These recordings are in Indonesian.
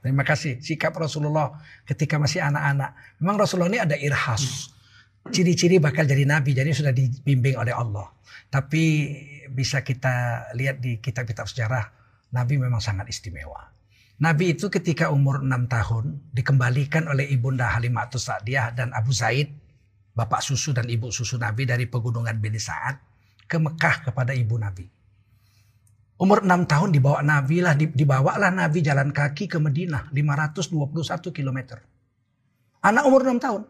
Terima kasih. Sikap Rasulullah ketika masih anak-anak. Memang Rasulullah ini ada irhas. Ciri-ciri bakal jadi nabi. Jadi sudah dibimbing oleh Allah. Tapi bisa kita lihat di kitab-kitab sejarah. Nabi memang sangat istimewa. Nabi itu ketika umur 6 tahun dikembalikan oleh Ibunda Halimatus Sa'diyah dan Abu Zaid, bapak susu dan ibu susu Nabi dari pegunungan Bini Sa'ad ke Mekah kepada ibu Nabi. Umur 6 tahun dibawa Nabi lah, dibawalah Nabi jalan kaki ke Madinah 521 km. Anak umur 6 tahun.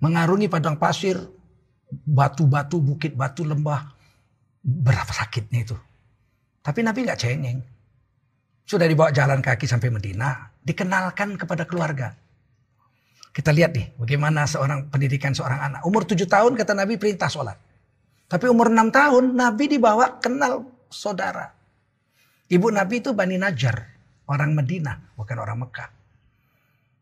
Mengarungi padang pasir, batu-batu, bukit batu, lembah. Berapa sakitnya itu. Tapi Nabi nggak cengeng. Sudah dibawa jalan kaki sampai Madinah, dikenalkan kepada keluarga. Kita lihat nih bagaimana seorang pendidikan seorang anak. Umur 7 tahun kata Nabi perintah sholat. Tapi umur 6 tahun Nabi dibawa kenal saudara. Ibu Nabi itu Bani Najjar, orang Madinah, bukan orang Mekah.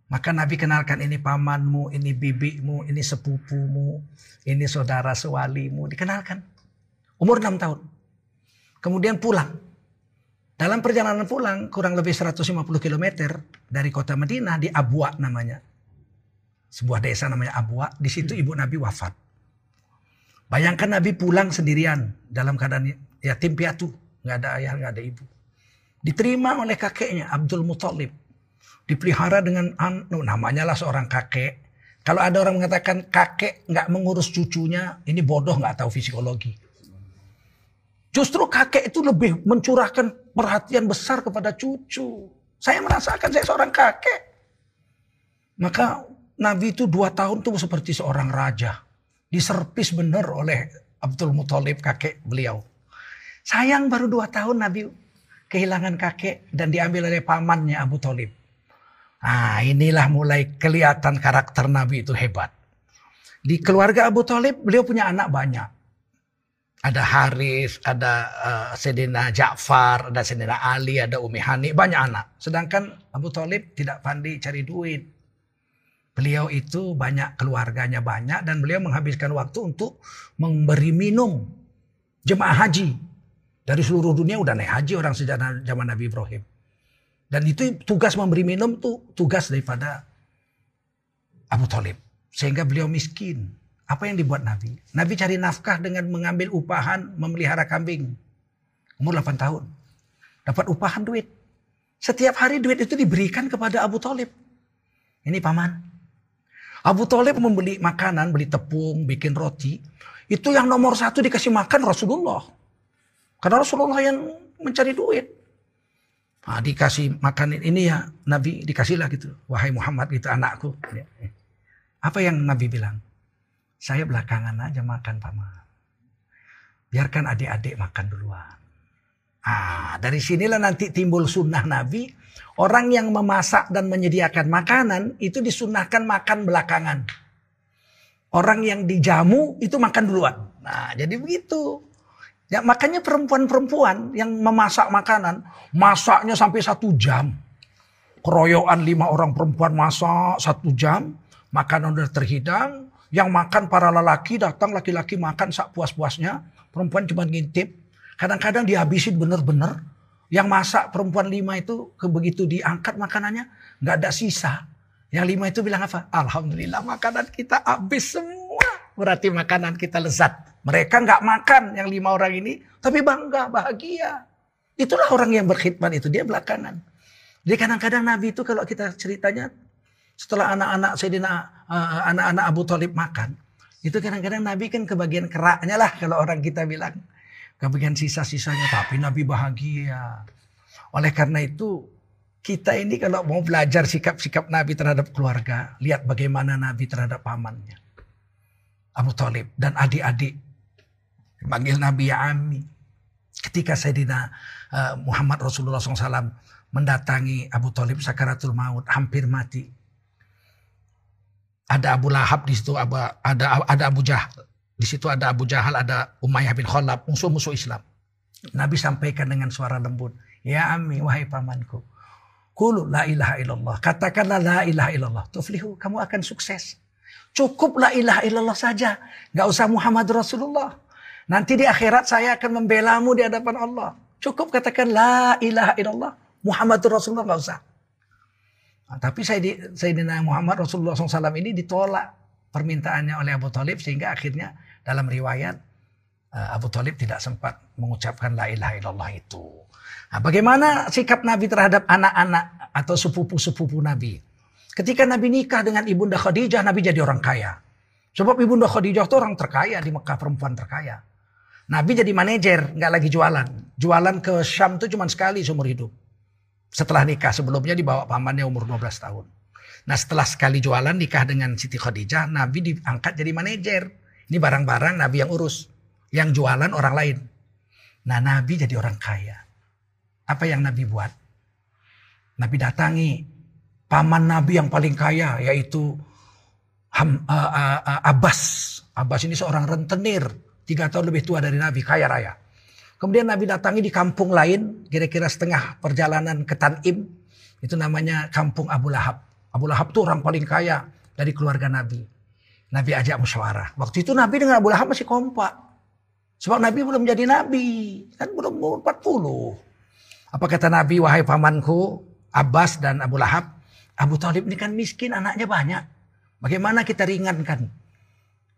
Maka Nabi kenalkan ini pamanmu, ini bibimu, ini sepupumu, ini saudara sewalimu. Dikenalkan. Umur 6 tahun. Kemudian pulang. Dalam perjalanan pulang kurang lebih 150 km dari kota Madinah di Abwa namanya. Sebuah desa namanya Abwa. Di situ ibu Nabi wafat. Bayangkan Nabi pulang sendirian dalam keadaan yatim piatu, nggak ada ayah, nggak ada ibu. Diterima oleh kakeknya Abdul Muthalib. Dipelihara dengan anu, namanya lah seorang kakek. Kalau ada orang mengatakan kakek nggak mengurus cucunya, ini bodoh nggak tahu psikologi. Justru kakek itu lebih mencurahkan perhatian besar kepada cucu. Saya merasakan saya seorang kakek. Maka Nabi itu dua tahun tuh seperti seorang raja. Diserpis benar oleh Abdul Muthalib kakek beliau. Sayang baru dua tahun Nabi kehilangan kakek dan diambil oleh pamannya Abu Talib. Nah inilah mulai kelihatan karakter Nabi itu hebat. Di keluarga Abu Talib beliau punya anak banyak. Ada Haris, ada uh, Sedina Ja'far, ada Sedina Ali, ada Umi Hani, banyak anak. Sedangkan Abu Talib tidak pandai cari duit. Beliau itu banyak keluarganya banyak dan beliau menghabiskan waktu untuk memberi minum jemaah haji dari seluruh dunia udah naik haji orang sejak zaman Nabi Ibrahim. Dan itu tugas memberi minum tuh tugas daripada Abu Talib. Sehingga beliau miskin. Apa yang dibuat Nabi? Nabi cari nafkah dengan mengambil upahan memelihara kambing. Umur 8 tahun. Dapat upahan duit. Setiap hari duit itu diberikan kepada Abu Talib. Ini paman. Abu Talib membeli makanan, beli tepung, bikin roti. Itu yang nomor satu dikasih makan Rasulullah. Karena Rasulullah yang mencari duit. Nah, dikasih makan ini ya Nabi dikasihlah gitu. Wahai Muhammad itu anakku. Apa yang Nabi bilang? Saya belakangan aja makan paman. Biarkan adik-adik makan duluan. Ah, dari sinilah nanti timbul sunnah Nabi. Orang yang memasak dan menyediakan makanan itu disunahkan makan belakangan. Orang yang dijamu itu makan duluan. Nah, jadi begitu. Ya, makanya perempuan-perempuan yang memasak makanan, masaknya sampai satu jam. Keroyokan lima orang perempuan masak satu jam, makanan udah terhidang. Yang makan para lelaki datang, laki-laki makan sak puas-puasnya. Perempuan cuma ngintip. Kadang-kadang dihabisin bener-bener. Yang masak perempuan lima itu begitu diangkat makanannya, nggak ada sisa. Yang lima itu bilang apa? Alhamdulillah makanan kita habis semua. Berarti makanan kita lezat. Mereka nggak makan yang lima orang ini, tapi bangga, bahagia. Itulah orang yang berkhidmat itu, dia belakangan. Jadi kadang-kadang Nabi itu kalau kita ceritanya, setelah anak-anak Sayyidina, uh, anak-anak Abu Talib makan, itu kadang-kadang Nabi kan kebagian keraknya lah kalau orang kita bilang. Kebagian sisa-sisanya, tapi Nabi bahagia. Oleh karena itu, kita ini kalau mau belajar sikap-sikap Nabi terhadap keluarga, lihat bagaimana Nabi terhadap pamannya. Abu Talib dan adik-adik Panggil Nabi ya Ami. Ketika Sayyidina uh, Muhammad Rasulullah SAW mendatangi Abu Talib sakaratul maut, hampir mati. Ada Abu Lahab di situ, ada ada Abu Jahal. Di situ ada Abu Jahal, ada Umayyah bin Khalaf, musuh-musuh Islam. Nabi sampaikan dengan suara lembut, Ya Ami, wahai pamanku. Kulu la ilaha illallah. Katakanlah la ilaha illallah. Tuflihu, kamu akan sukses. Cukup la ilaha illallah saja. Gak usah Muhammad Rasulullah. Nanti di akhirat saya akan membelamu di hadapan Allah. Cukup katakan la ilaha illallah. Muhammadur Rasulullah nggak usah. Nah, tapi Sayyidina Muhammad Rasulullah SAW ini ditolak permintaannya oleh Abu Talib sehingga akhirnya dalam riwayat eh, Abu Talib tidak sempat mengucapkan la ilaha illallah itu. Nah, bagaimana sikap Nabi terhadap anak-anak atau sepupu-sepupu Nabi? Ketika Nabi nikah dengan Ibunda Khadijah, Nabi jadi orang kaya. Sebab Ibunda Khadijah itu orang terkaya di Mekah, perempuan terkaya. Nabi jadi manajer, nggak lagi jualan. Jualan ke Syam itu cuma sekali seumur hidup. Setelah nikah, sebelumnya dibawa pamannya umur 12 tahun. Nah setelah sekali jualan nikah dengan Siti Khadijah, Nabi diangkat jadi manajer. Ini barang-barang Nabi yang urus. Yang jualan orang lain. Nah Nabi jadi orang kaya. Apa yang Nabi buat? Nabi datangi paman Nabi yang paling kaya yaitu Ham, uh, uh, uh, Abbas. Abbas ini seorang rentenir Tiga tahun lebih tua dari Nabi, kaya raya. Kemudian Nabi datangi di kampung lain, kira-kira setengah perjalanan ke Tanim. Itu namanya kampung Abu Lahab. Abu Lahab itu orang paling kaya dari keluarga Nabi. Nabi ajak musyawarah. Waktu itu Nabi dengan Abu Lahab masih kompak. Sebab Nabi belum jadi Nabi. Kan belum 40. Apa kata Nabi, wahai pamanku, Abbas dan Abu Lahab. Abu Talib ini kan miskin, anaknya banyak. Bagaimana kita ringankan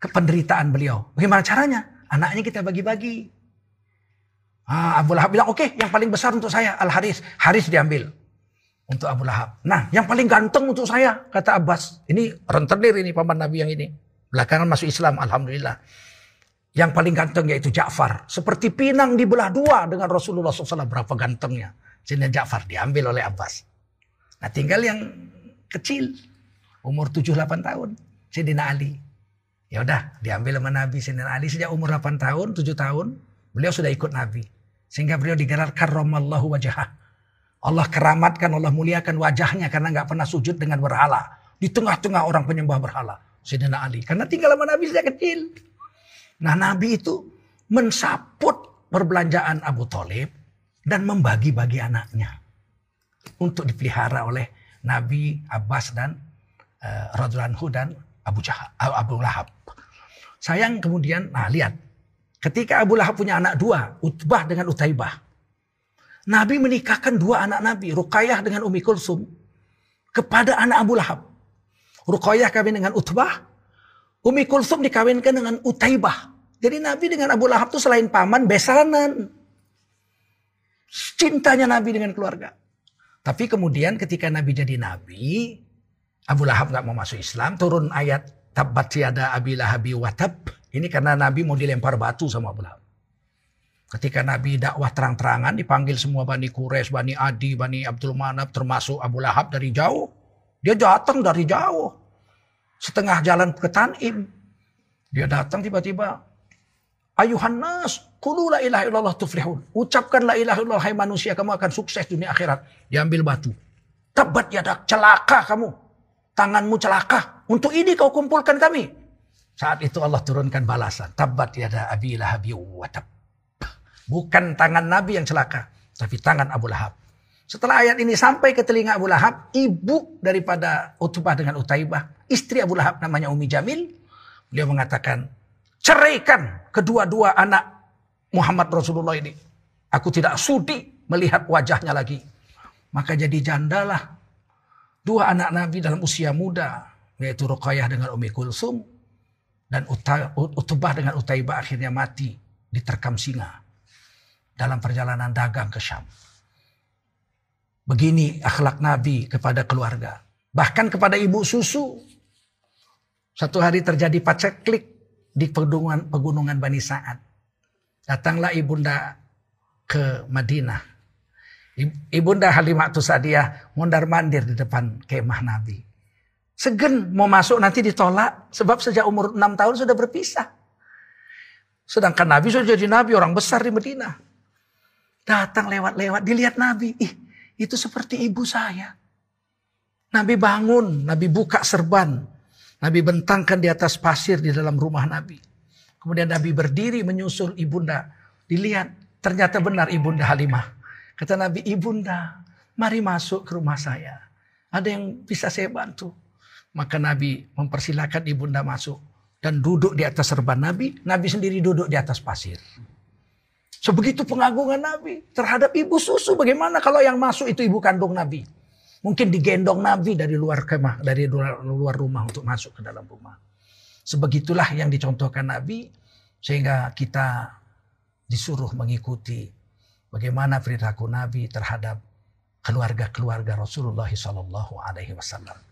kependeritaan beliau? Bagaimana caranya? Anaknya kita bagi-bagi. Ah, Abu Lahab bilang, oke okay, yang paling besar untuk saya Al-Haris. Haris diambil untuk Abu Lahab. Nah yang paling ganteng untuk saya kata Abbas. Ini rentenir ini paman Nabi yang ini. Belakangan masuk Islam Alhamdulillah. Yang paling ganteng yaitu Ja'far. Seperti pinang dibelah dua dengan Rasulullah SAW. Berapa gantengnya. Sehingga Ja'far diambil oleh Abbas. Nah tinggal yang kecil. Umur 7-8 tahun. Sayyidina Ali. Ya udah, diambil sama Nabi Sayyidina Ali sejak umur 8 tahun, 7 tahun, beliau sudah ikut Nabi. Sehingga beliau digelar karramallahu wajah. Allah keramatkan, Allah muliakan wajahnya karena nggak pernah sujud dengan berhala. Di tengah-tengah orang penyembah berhala. Sayyidina Ali. Karena tinggal sama Nabi sejak kecil. Nah Nabi itu mensaput perbelanjaan Abu Talib dan membagi-bagi anaknya. Untuk dipelihara oleh Nabi Abbas dan uh, Radlanhu dan Abu, Jah Abu Lahab. Sayang kemudian, nah lihat. Ketika Abu Lahab punya anak dua, Utbah dengan Utaibah. Nabi menikahkan dua anak Nabi, Ruqayyah dengan Umi Kulsum, kepada anak Abu Lahab. Ruqayyah kawin dengan Utbah, Umi Kulsum dikawinkan dengan Utaibah. Jadi Nabi dengan Abu Lahab itu selain paman, besanan. Cintanya Nabi dengan keluarga. Tapi kemudian ketika Nabi jadi Nabi, Abu Lahab nggak mau masuk Islam, turun ayat Tabat tiada Abi Lahabi watab. Ini karena Nabi mau dilempar batu sama Abu Lahab. Ketika Nabi dakwah terang-terangan dipanggil semua Bani Quraisy, Bani Adi, Bani Abdul Manab termasuk Abu Lahab dari jauh. Dia datang dari jauh. Setengah jalan ke Tanim. Dia datang tiba-tiba. Ayuhan nas, kulu la ilaha illallah tuflihun. Ucapkan la ilaha illallah hai manusia kamu akan sukses dunia akhirat. Diambil batu. Tabat yadak celaka kamu tanganmu celaka. Untuk ini kau kumpulkan kami. Saat itu Allah turunkan balasan. Tabat yada abi lahabi watab. Bukan tangan Nabi yang celaka. Tapi tangan Abu Lahab. Setelah ayat ini sampai ke telinga Abu Lahab. Ibu daripada Utbah dengan Utaibah. Istri Abu Lahab namanya Umi Jamil. Beliau mengatakan. Ceraikan kedua-dua anak Muhammad Rasulullah ini. Aku tidak sudi melihat wajahnya lagi. Maka jadi jandalah Dua anak Nabi dalam usia muda, yaitu Ruqayyah dengan Umi Kulsum dan Utbah dengan Utaibah akhirnya mati diterkam singa dalam perjalanan dagang ke Syam. Begini akhlak Nabi kepada keluarga. Bahkan kepada ibu susu. Satu hari terjadi paceklik di pegunungan, pegunungan Bani Sa'ad. Datanglah ibunda ke Madinah Ibunda Halimah Tusadiyah mundar mandir di depan kemah Nabi. Segen mau masuk nanti ditolak. Sebab sejak umur 6 tahun sudah berpisah. Sedangkan Nabi sudah jadi Nabi orang besar di Medina. Datang lewat-lewat dilihat Nabi. Ih itu seperti ibu saya. Nabi bangun, Nabi buka serban. Nabi bentangkan di atas pasir di dalam rumah Nabi. Kemudian Nabi berdiri menyusul ibunda. Dilihat ternyata benar ibunda Halimah. Kata Nabi, ibunda, mari masuk ke rumah saya. Ada yang bisa saya bantu. Maka Nabi mempersilahkan ibunda masuk. Dan duduk di atas serban Nabi. Nabi sendiri duduk di atas pasir. Sebegitu pengagungan Nabi terhadap ibu susu. Bagaimana kalau yang masuk itu ibu kandung Nabi. Mungkin digendong Nabi dari luar kemah, dari luar, rumah untuk masuk ke dalam rumah. Sebegitulah yang dicontohkan Nabi sehingga kita disuruh mengikuti bagaimana perilaku Nabi terhadap keluarga-keluarga Rasulullah Sallallahu Alaihi Wasallam.